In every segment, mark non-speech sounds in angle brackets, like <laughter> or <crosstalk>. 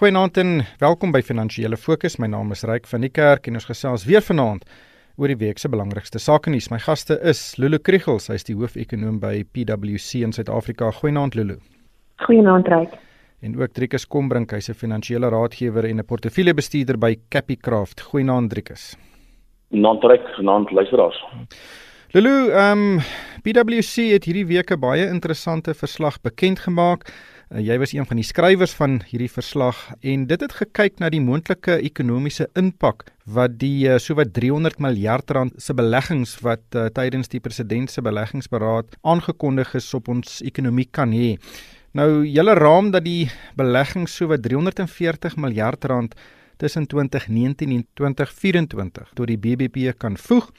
Goeienaand en welkom by Finansiële Fokus. My naam is Ryk van die Kerk en ons gesels weer vanaand oor die week se belangrikste sake nuus. My gaste is Lulu Kriegels, sy is die hoof-ekonoom by PwC in Suid-Afrika. Goeienaand Lulu. Goeienaand Ryk. En ook Driekus Kombrink, hy's 'n finansiële raadgewer en 'n portefeuljebestuurder by Capicraft. Goeienaand Driekus. Goeienaand Ryk, goeienaand luisteraars. Lulu, ehm um, PwC het hierdie week 'n baie interessante verslag bekend gemaak. Uh, jy was een van die skrywers van hierdie verslag en dit het gekyk na die moontlike ekonomiese impak wat die uh, sowat 300 miljard rand se beleggings wat uh, tydens die president se beleggingsberaad aangekondig is op ons ekonomie kan hê. Nou julle raam dat die beleggings sowat 340 miljard rand tussen 2019 en 2024 tot die BBP kan voeg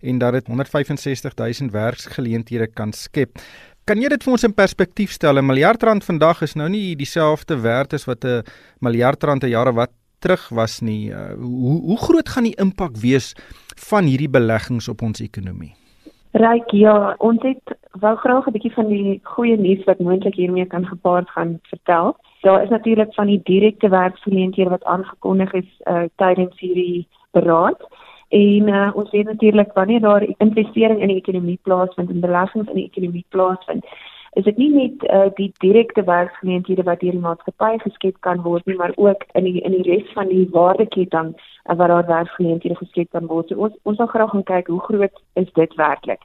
en dat dit 165 000 werksgeleenthede kan skep. Kan jy dit vir ons in perspektief stel? 'n Miljard rand vandag is nou nie dieselfde werd as wat 'n miljard rand 'n jaar wat terug was nie. Uh, hoe hoe groot gaan die impak wees van hierdie beleggings op ons ekonomie? Ryk, ja, ons het wou graag 'n bietjie van die goeie nuus wat moontlik hiermee kan gepaard gaan vertel. Daar is natuurlik van die direkte werksgeleenthede wat aangekondig is uh, tydens hierdie beraad. En uh, ons weet natuurlik wanneer daar investering in die ekonomie plaasvind en beleggings in die ekonomie plaasvind, is dit nie net uh, die direkte werksgeleenthede wat deur die maatskappy geskep kan word nie, maar ook in die in die res van die waardeketting uh, waar daar werksgeleenthede geskep kan word. So ons ons wil graag gaan kyk hoe groot is dit werklik.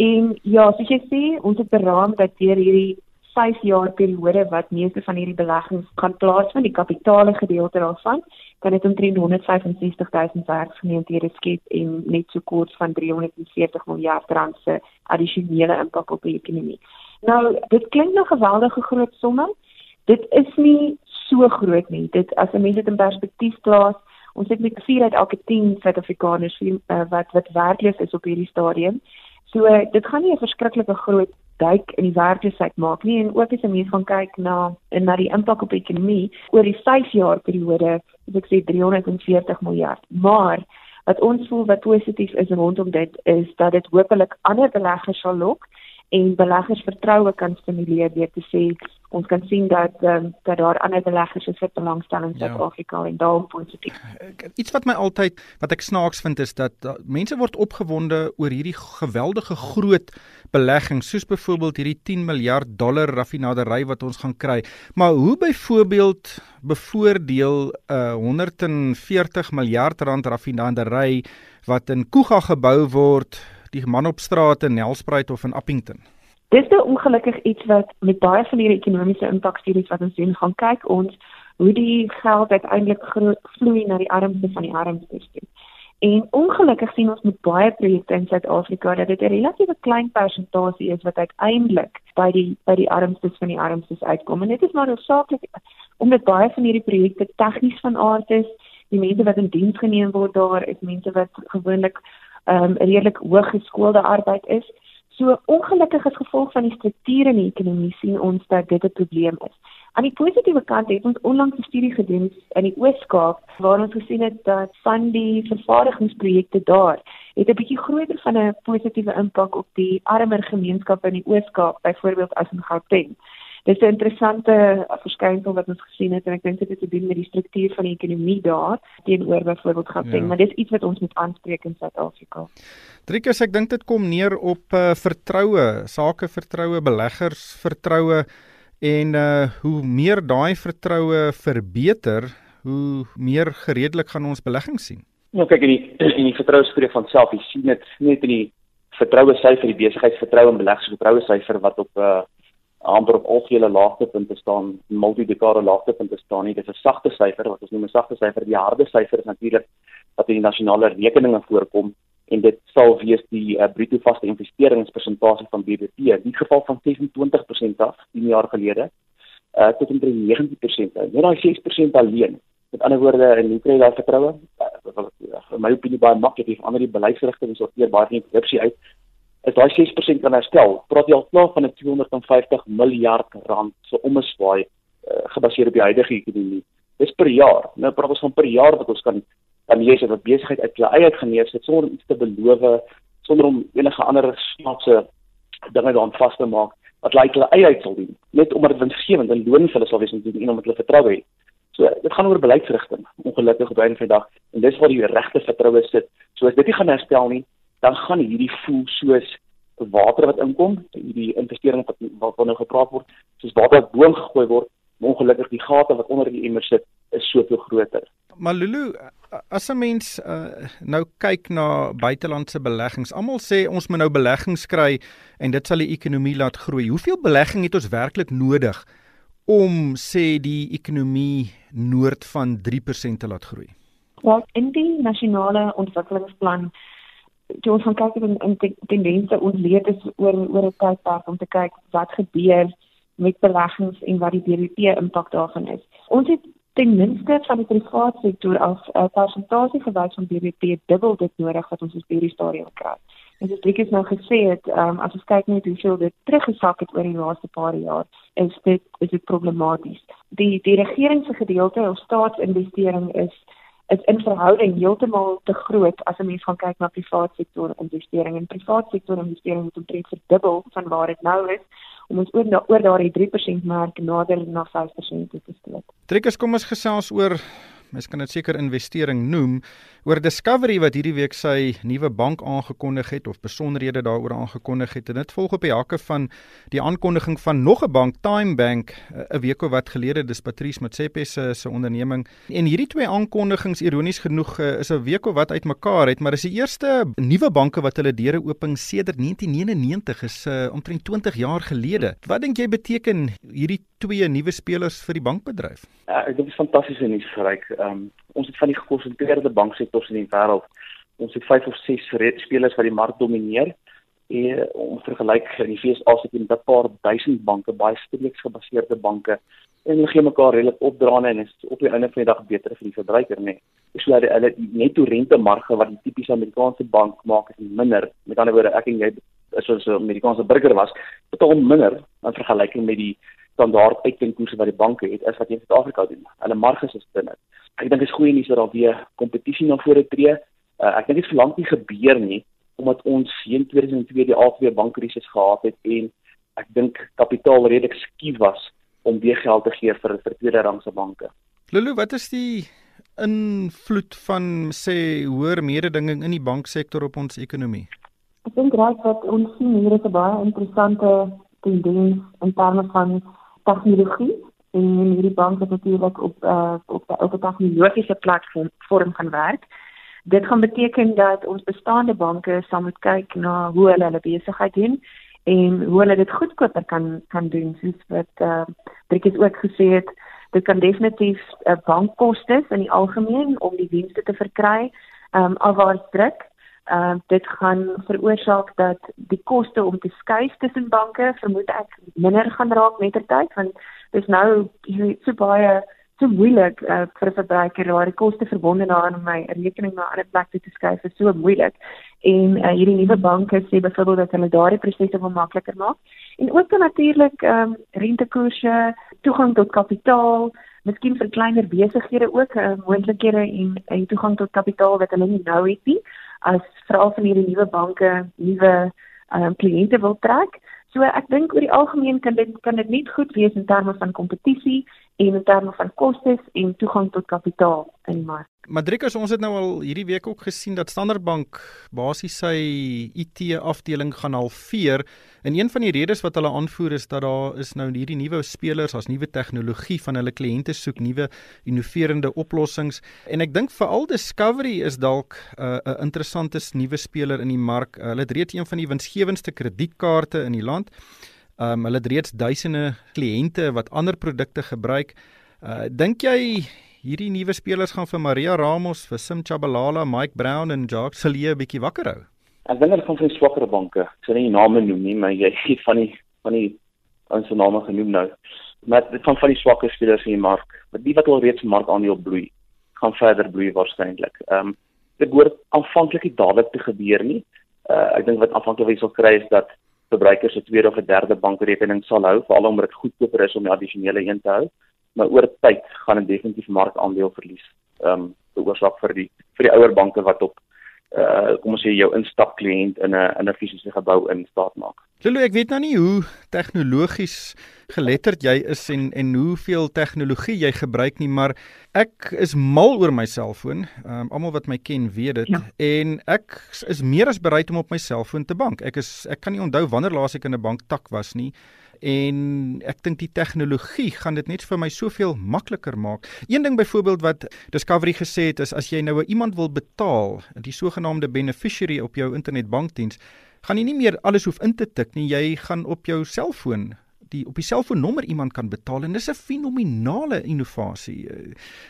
En ja, soos jy sê, ons het beraam dat deur hierdie 5 jaar periode wat meeste van hierdie beleggings kan plaasvind, die kapitale gedeelte daarvan, kan dit omtrent 165 000 werksgeleenthede skep en net so kort van 340 miljard rand se addisionele impak op die ekonomie. Nou, dit klink nog 'n geweldige groot somme. Dit is nie so groot nie. Dit as 'n mens dit in perspektief plaas, ons het met 4 uit elke 10 Suid-Afrikaners uh, wat wat werkloos is op hierdie stadium. So dit gaan nie 'n verskriklike groot duik in die werkloosheid maak nie en ook as 'n mens gaan kyk na en na die impak op die ekonomie oor die 5 jaar periode, as ek sê 340 miljard. Maar wat ons voel wat positief is rondom dit is dat dit hopelik ander beleggers sal lok en beleggers vertroue kan stimuleer deur te sê ons kan sien dat um, dat daar ander beleggers is wat belangstelling in ja. Suid-Afrika ja. en daarom positief. Iets wat my altyd wat ek snaaks vind is dat uh, mense word opgewonde oor hierdie geweldige groot beleggings soos byvoorbeeld hierdie 10 miljard dollar raffinaderry wat ons gaan kry. Maar hoe byvoorbeeld bevoordeel 'n uh, 140 miljard rand raffinaderry wat in Kuga gebou word die man op straat in Nelspruit of in Appington? Dis 'n ongelukkig iets wat met baie van hierdie ekonomiese impakstudies wat ons doen gaan kyk ons hoe die geld uiteindelik vloei na die armstes van die armstes toe. En ongelukkig sien ons met baie projekte in Suid-Afrika dat dit 'n relatiewe klein persentasie is wat uiteindelik by die by die armstes van die armstes uitkom. En dit is maar noodsaaklik omdat baie van hierdie projekte tegnies van aard is. Die mense wat in diens geneem word daar is mense wat gewoonlik um, redelik hoog geskoolde arbeid is. So ongelukkig as gevolg van die strukture in die ekonomie sien ons dat dit 'n probleem is. Aan die positiewe kant het ons onlangs 'n studie gedoen in die Oos-Kaap waar ons gesien het dat van die vervaardigingsprojekte daar het 'n bietjie groter van 'n positiewe impak op die armer gemeenskappe in die Oos-Kaap, byvoorbeeld as in Gauteng. Dit is 'n interessante verskynsel wat ons gesien het en ek dink dit het te doen met die struktuur van die ekonomie daar teenoor byvoorbeeld Gauteng, ja. maar dis iets wat ons moet aanspreek in Suid-Afrika. Driekus, ek dink dit kom neer op uh, vertroue, sake vertroue, beleggers vertroue en uh hoe meer daai vertroue verbeter, hoe meer gereedelik gaan ons beleggings sien. Ja, kyk in die <clears throat> in die vertroue spreek van self. Jy sien dit net in die vertroue syfer, die besigheidsvertroue en beleggers syfer wat op uh amper op algehele laagtepunte staan, multidekade laagtepunte staan nie. Dit is 'n sagte syfer wat ons noem 'n sagte syfer. Die harde syfer is natuurlik wat in die nasionale rekeninge voorkom en dit sal wees die uh, bruto vaste investeringspersentasie van BBP. In die geval van 26% af 10 jaar gelede, uh tot omtrent 90%. Net daai 6% alleen. Met ander woorde, in hoe kry jy daai vertroue? Uh, in my opinie baie maklik, jy verander die beleidsrigting sorteer baie nie korrupsie uit is daai 6% kan herstel. Praat jy al klaar van 'n 250 miljard rand se so omswaai uh, gebaseer op die huidige ekonomie. Dis per jaar. Nou praat ons van per jaar wat ons kan kan lees dat besigheid uit hulle eie genees het sonder iets te beloof, sonder om enige ander snaakse dinge daaraan vas te maak wat lyk hulle eie uit sal doen. Net omdat dit winsgewend en loon vir hulle sal wees om te doen en omdat hulle vertrou het. So dit gaan oor beleidsrigting, ongelukkig op 'n dag en dis waar die regte vertroue sit. So as dit nie gaan herstel nie, dan gaan hierdie voel soos water wat inkom, hierdie investering wat wat nou gepraat word, soos water wat boom gegooi word, maar ongelukkig die gate wat onder die emmer sit is soveel groter. Maar Lulu, as 'n mens uh, nou kyk na buitelandse beleggings, almal sê ons moet nou beleggings kry en dit sal die ekonomie laat groei. Hoeveel belegging het ons werklik nodig om sê die ekonomie noord van 3% te laat groei? Ja, in die nasionale ontwikkelingsplan toe ons gaan kyk in in tendense ons leer dit oor oor 'n tydperk om te kyk wat gebeur met beleggings en wat die BBP impak daarvan is. Ons het ten minste van die private sektor as 'n uh, persentasie gewys van BBP dubbel dit nodig wat ons op hierdie stadium kry. En soos ek nou gesê het, um, as ons kyk net hoeveel dit teruggesak het oor die laaste paar jaar, is dit is dit problematies. Die die regering se gedeelte of staatsinvestering is is in verhouding heeltemal te groot as 'n mens gaan kyk na private sektor investering en private sektor investering het omtrent verdubbel van waar dit nou is om ons oor oor daardie 3% mark nader na 5% te steek. Trekkers kom ons gesels oor mens kan dit seker investering noem. Oor Discovery wat hierdie week sy nuwe bank aangekondig het of besonderhede daaroor aangekondig het en dit volg op die hakke van die aankondiging van nog 'n bank Time Bank eh, 'n week of wat gelede dis Patrice Motsepe se se onderneming. En hierdie twee aankondigings ironies genoeg eh, is 'n week of wat uitmekaar het maar is die eerste nuwe banke wat hulle deure ooping sedert 1999 is uh, omtrent 20 jaar gelede. Wat dink jy beteken hierdie twee nuwe spelers vir die bankbedryf Ja, ek dink dit is fantastiese nuus geryk. Ehm um, ons het van die gekonsentreerde banksektors in die wêreld. Ons het 5 of 6 spelers wat die mark domineer. En om vergelyk in die VS sit jy met 'n paar duisend banke, baie streeks gebaseerde banke. En hulle gee mekaar redelik opdraande en is op die einde van die dag beter vir die verbruiker, nee. Dis so dat hulle netto rente marge wat die tipiese Amerikaanse bank maak is minder. Met ander woorde, ek en jy is soos 'n Amerikaanse burger was, betaal minder in vergelyking met die standaard uitkenkoerse wat die banke het is wat in Suid-Afrika doen. Hulle marges is dunner. Ek dink dit is goeie nuus dat daar weer kompetisie na vore tree. Uh, ek dink dit verlang nie gebeur nie omdat ons in 2002 die A2 bankkrisis gehad het en ek dink kapitaal redelik skief was om weer geld te gee vir vir tweede rangse banke. Lulu, wat is die invloed van sê hoër mededinging in die banksektor op ons ekonomie? Ek dink raak wat ons sien hier is 'n baie interessante tendens in terme van tegnologie en hierdie bank het natuurlik op uh, op 'n tegnologiese platform vorm gaan werk. Dit gaan beteken dat ons bestaande banke sal moet kyk na hoe hulle hulle besigheid doen en hoe hulle dit goedkoper kan kan doen soos wat uh, Driekies ook gesê het dit kan definitief uh, bankkoste in die algemeen om die dienste te verkry ehm um, afwaarts druk Ehm uh, dit gaan veroorsaak dat die koste om te skuif tussen banke vermoed ek minder gaan raak met ter tyd want dis nou so baie so moeilik uh, vir 'n verbruiker waar die koste verbonde daaraan om my rekening na 'n ander plek te skuif is so moeilik. En uh, hierdie nuwe banke sê byvoorbeeld dat hulle daardie proses wil makliker maak. En ook natuurlik ehm um, rentekoerse, toegang tot kapitaal, miskien vir kleiner besighede ook uh, moontlikhede en, en toegang tot kapitaal wat hulle nie nou het nie as veral van hierdie nuwe banke nuwe um, kliënte wil trek. So ek dink oor die algemeen kan dit kan dit net goed wees in terme van kompetisie in terme van kostes en toegang tot kapitaal in die mark. Madrikus, ons het nou al hierdie week ook gesien dat Standard Bank basies sy IT afdeling gaan halveer. En een van die redes wat hulle aanvoer is dat daar is nou hierdie nuwe spelers, as nuwe tegnologie van hulle kliënte soek nuwe innoverende oplossings. En ek dink veral Discovery is dalk 'n uh, 'n interessante nuwe speler in die mark. Uh, hulle het reeds een van die winsgewendste kredietkaarte in die land. Um hulle het reeds duisende kliënte wat ander produkte gebruik. Uh dink jy hierdie nuwe spelers gaan vir Maria Ramos, vir Sim Chabalala, Mike Brown en Jacques Celie 'n bietjie wakker hou. Ek dink hulle gaan van swakker banke. Ek sal nie name noem nie, maar jy <laughs> het van die van die ons name genoem nou. Maar dit van van die swakker spelers in die mark, wat die wat al reeds mark aan die opbloei, gaan verder bloei waarskynlik. Ehm um, dit behoort aanvanklik nie dadelik te gebeur nie. Uh ek dink wat aanvanklik sou kry is dat verbruikers 'n tweede of 'n derde bankrekening sal hou, veral omdat dit goedkoper is om die addisionele een te hou maar oor tyd gaan dit definitief markandeel verlies. Ehm um, veroorsaak vir die vir die ouer banke wat op uh kom ons sê jou instap kliënt in 'n in 'n fisiese gebou in staat maak. Lulu, ek weet nou nie hoe tegnologies geletterd jy is en en hoeveel tegnologie jy gebruik nie, maar ek is mal oor my selfoon. Um, Almal wat my ken weet dit ja. en ek is meer as bereid om op my selfoon te bank. Ek is ek kan nie onthou wanneer laas ek in 'n bank tak was nie en ek dink die tegnologie gaan dit net vir my soveel makliker maak. Een ding byvoorbeeld wat Discovery gesê het is as jy nou iemand wil betaal, die sogenaamde beneficiary op jou internetbankdiens, gaan jy nie meer alles hoef in te tik nie. Jy gaan op jou selfoon die op die selfoonnommer iemand kan betaal en dis 'n fenominale innovasie.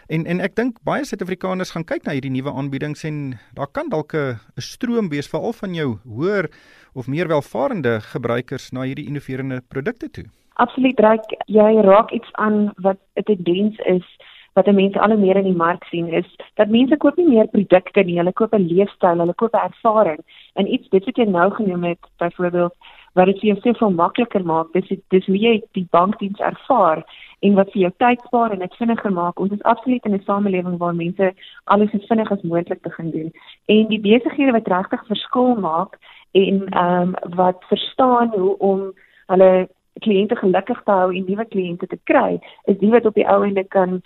En en ek dink baie Suid-Afrikaners gaan kyk na hierdie nuwe aanbiedings en daar kan dalk 'n stroom wees veral van jou hoër of meer welvarende gebruikers na hierdie innoverende produkte toe. Absoluut reg. Jy raak iets aan wat 'n tendens is wat mense al hoe meer in die mark sien is dat mense koop nie meer produkte nie, hulle koop 'n leefstyl, hulle koop 'n ervaring. En iets dit wat jy nou genoem het, byvoorbeeld wat dit vir jou soveel makliker maak, dis dis hoe jy die bankdiens ervaar en wat vir jou tyd spaar en dit vinniger maak. Ons is absoluut in 'n samelewing waar mense alles so vinnig as moontlik begin doen. En die besighede wat regtig verskil maak en ehm um, wat verstaan hoe om hulle kliënte gelukkig te hou en nuwe kliënte te kry, is die wat op die ou ende kan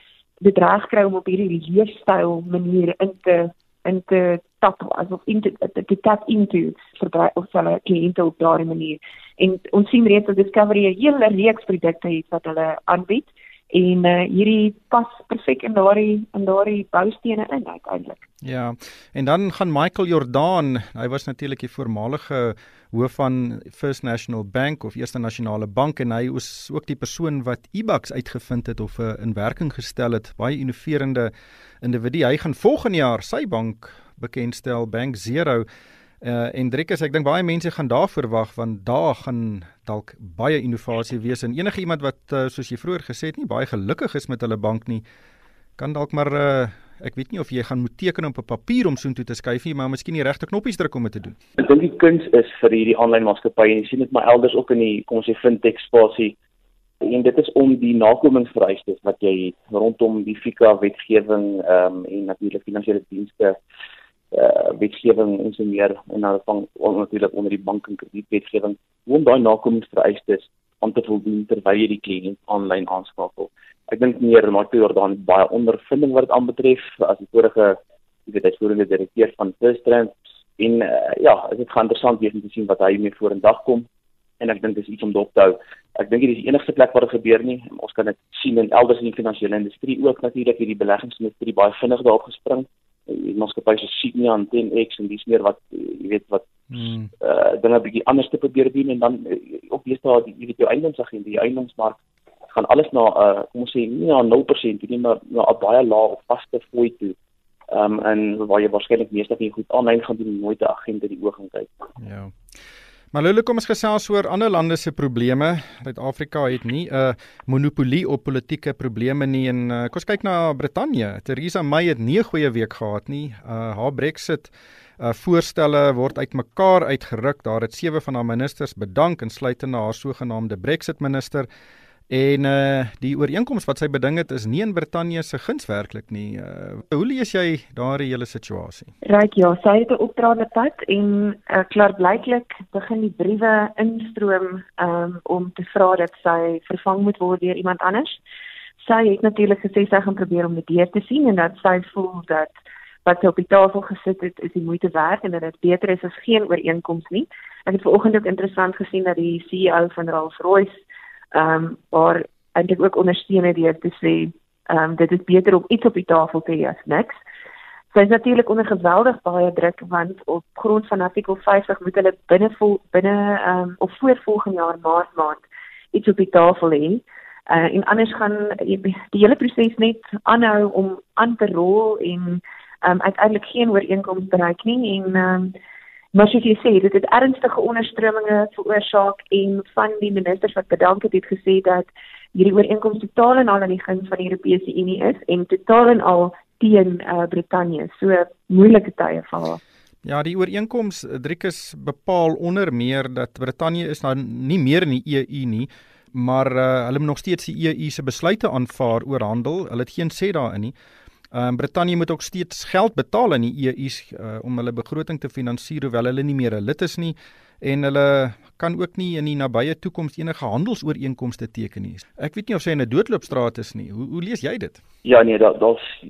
dit reg kry om op hierdie leefstyl manier in te in te tap asof in te tap into vir of hulle kliënte op daardie manier. En ons sien reeds dat Discovery 'n hele reeks produkte het wat hulle aanbied en uh, hierdie pas perfek in daardie in daardie boustene in uiteindelik. Ja. En dan gaan Michael Jordan, hy was natuurlik die voormalige hoof van First National Bank of Eerste Nasionale Bank en hy is ook die persoon wat eBucks uitgevind het of uh, in werking gestel het, baie innoverende individu. Hy gaan volgende jaar sy bank bekendstel, Bank Zero. Uh, en Driekus, ek dink baie mense gaan daar verwag want daar gaan dalk baie innovasie wees en enige iemand wat uh, soos jy vroeër gesê het nie baie gelukkig is met hulle bank nie, kan dalk maar uh, ek weet nie of jy gaan moet teken op 'n papier om soontoe te skuif nie, maar miskien die regte knoppies druk om dit te doen. Ek dink die kuns is vir hierdie aanlyn maatskappye en jy sien dit maar elders ook in die kom ons sê fintech spasie en dit is om die nakomingsvereistes wat jy rondom die FICA wetgewing ehm um, en natuurlik finansiële dienste uh wetgewing en so meer en nou van natuurlik onder die bank en kredietwetgewing om daai nakomingsvereistes aan te voldoen terwyl jy die kliënt aanlyn aanskakel. Ek dink meer Martie Jordan baie ondervinding wat dit aanbetref as die vorige jy weet uitvoerende direkteur van First Trend en uh, ja, dit gaan interessant wees om te sien wat hy mee vorendag kom en ek dink dis iets om dop te hou. Ek dink dit is die enigste plek waar dit gebeur nie. Ons kan dit sien in elders in die finansiële industrie ook natuurlik hierdie beleggingsindustrie baie vinnig daarop gespring die maatskappy se Sydney aan 10X en dis meer wat jy weet wat hmm. uh dinge bietjie anders te probeer doen en dan uh, op die staat jy weet jou eiendomsagent die eiendomsmark gaan alles na uh kom ons sê nie na 0% nie maar na 'n baie lae of vaste fooi toe. Um en waar jy waarskynlik meeste van jy goed aanlyn gaan doen nooit 'n agent in die oë gaan kyk. Ja. Maar Lulu kom ons gesels oor ander lande se probleme. Suid-Afrika het nie 'n monopolie op politieke probleme nie en uh, kom ons kyk na Brittanje. Theresa May het nie 'n goeie week gehad nie. Uh, haar Brexit uh, voorstelle word uitmekaar uitgeruk. Daar het sewe van haar ministers bedank insluitende haar sogenaamde Brexit minister. En uh die ooreenkoms wat sy beding het is nie in Brittanje se guns werklik nie. Uh hoe lees jy daardie hele situasie? Ryk ja, sy het 'n opdraande pad en uh, klaarblyklik begin die briewe instroom um om te vra dat sy vervang moet word deur iemand anders. Sy het natuurlik gesê sy gaan probeer om dit deur te sien en dat sy voel dat wat sy op die tafel gesit het is die moeite werd en dat dit beter is as geen ooreenkoms nie. Ek het vanoggend ook interessant gesien dat die CEO van Rolls-Royce ehm um, waar eintlik ook ondersteune deur te sê ehm um, dit is beter om iets op die tafel te hê as niks. Sy is natuurlik onder geweldig baie druk want op grond van artikel 50 moet hulle binne vol, binne ehm um, of voor volgende jaar maart maand iets op die tafel hê. Uh, en anders gaan die, hele proses net aanhou om aan te rol en um, uiteindelik geen ooreenkoms bereik nie en um, Maar soos jy sê, dit het ernstige onderstrominge veroorsaak en van die ministers wat bedank het, het gesê dat hierdie ooreenkoms totaal en al aan die guns van die Europese Unie is en totaal en al teen uh, Brittanje. So moeilike tye vir haar. Ja, die ooreenkoms Driekus bepaal onder meer dat Brittanje is nou nie meer in die EU nie, maar uh, hulle moet nog steeds die EU se besluite aanvaar oor handel. Hulle het geen sê daarin nie. Ehm um, Brittanje moet ook steeds geld betaal aan die EU uh, om hulle begroting te finansier hoewel hulle nie meer 'n lid is nie en hulle kan ook nie in die nabye toekoms enige handelsooreenkomste teken nie. Ek weet nie of sy in 'n doodloopstraat is nie. Hoe hoe lees jy dit? Ja nee, daar daar's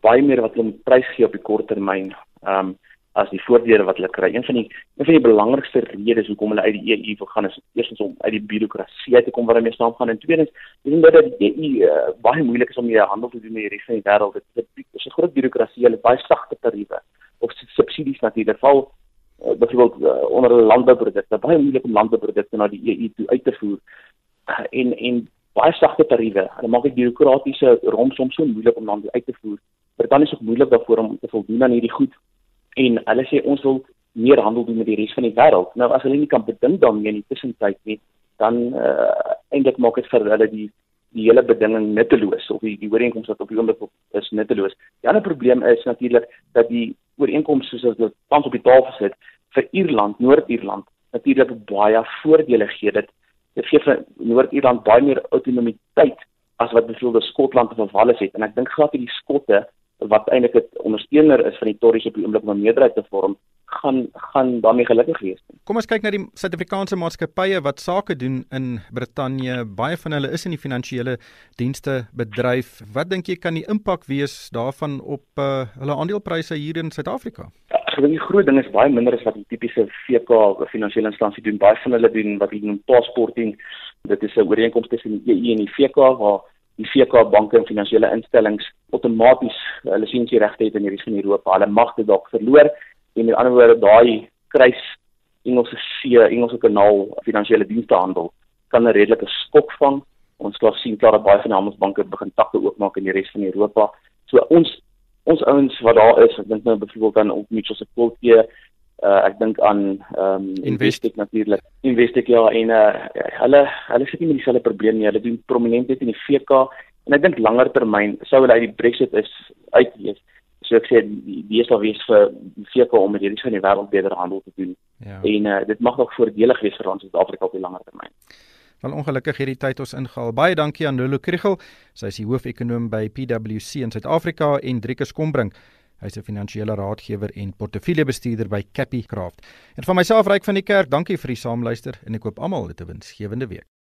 baie meer wat hulle prys gee op die kort termyn. Ehm um, as die voordele wat hulle kry. Een van die een van die belangrikste redes hoekom hulle uit die EU wil gaan is eerstens om uit die birokrasie te kom wat daarmee saamgaan en tweedens is dit die EU uh, baie moeilik is om hier handel te doen met die res van die wêreld. Dit is 'n groot birokrasie, hulle baie sagte tariewe of subsidies natuurlik. Val uh, byvoorbeeld uh, onder landbouprodukte, baie moeilik om landbouprodukte na die EU toe uit te voer. Uh, en en baie sagte tariewe. Hulle maak dit bureaukratiese romsom so moeilik om dan uit te voer. Dit is ook moeilik daarvoor om te voldoen aan hierdie goed en hulle sê ons wil meer handel doen met die res van die wêreld. Nou as hulle nie kan bedink daarmee in die tussentyd nie, dan uh, eintlik maak dit vir hulle die die hele bedinging nutteloos of die die ooreenkoms wat op die oomblik is nutteloos. Die ander probleem is natuurlik dat die ooreenkoms soos as dit tans op die tafel sit vir Ierland, Noord-Ierland natuurlik baie voordele gee. Dit dit gee vir Noord-Ierland baie meer autonomiteit as wat byvoorbeeld Skotland of Wales het en ek dink glad die Skotte wat eintlik 'n ondersteuner is van die Tories op die oomblik om 'n meerderheid te vorm, gaan gaan daarmee gelukkig wees. Kom ons kyk na die Suid-Afrikaanse maatskappye wat sake doen in Brittanje. Baie van hulle is in die finansiële dienste bedryf. Wat dink jy kan die impak wees daarvan op uh, hulle aandelepryse hier in Suid-Afrika? Ek dink die groot ding is baie minder as wat die tipiese VK finansiële instansie doen. Baie van hulle doen wat hulle noem passporting. Dit is 'n ooreenkoms tussen die EU en die VK waar die VK banke en finansiële instellings outomaties hulle lisensie regte het in hierdie van Europa. Hulle mag dit dalk verloor en met ander woorde daai kruis Engelse see, Engelse kanaal finansiële dienste handel kan 'n redelike skok vang. Ons klaar sien klaar dat baie van die handelsbanke begin takke oopmaak in die res van Europa. So ons ons ouens wat daar is, ek dink nou byvoorbeeld aan op Mitchell se Quote uh, ek dink aan ehm um, Investec natuurlik. Investec ja en uh, hulle hulle sit nie met dieselfde probleem nie. Hulle doen prominentheid in die VK en ek dink langer termyn sou hulle uit die Brexit is uitlees. So ek sê die die is al wees vir VK om met hierdie van die wêreld beter handel te doen. Ja. En uh, dit mag nog voordelig wees vir ons Suid-Afrika op die langer termyn. Wel ongelukkig hierdie tyd ons ingehaal. Baie dankie aan Lulu Kriel. Sy is die hoofekonoom by PwC in Suid-Afrika en Driekus Kombrink. Hy's 'n finansiële raadgewer en portefeuljebestuurder by Cappy Craft. En van myself ryk van die kerk, dankie vir die saamluister en ek koop almal 'n winsgewende week.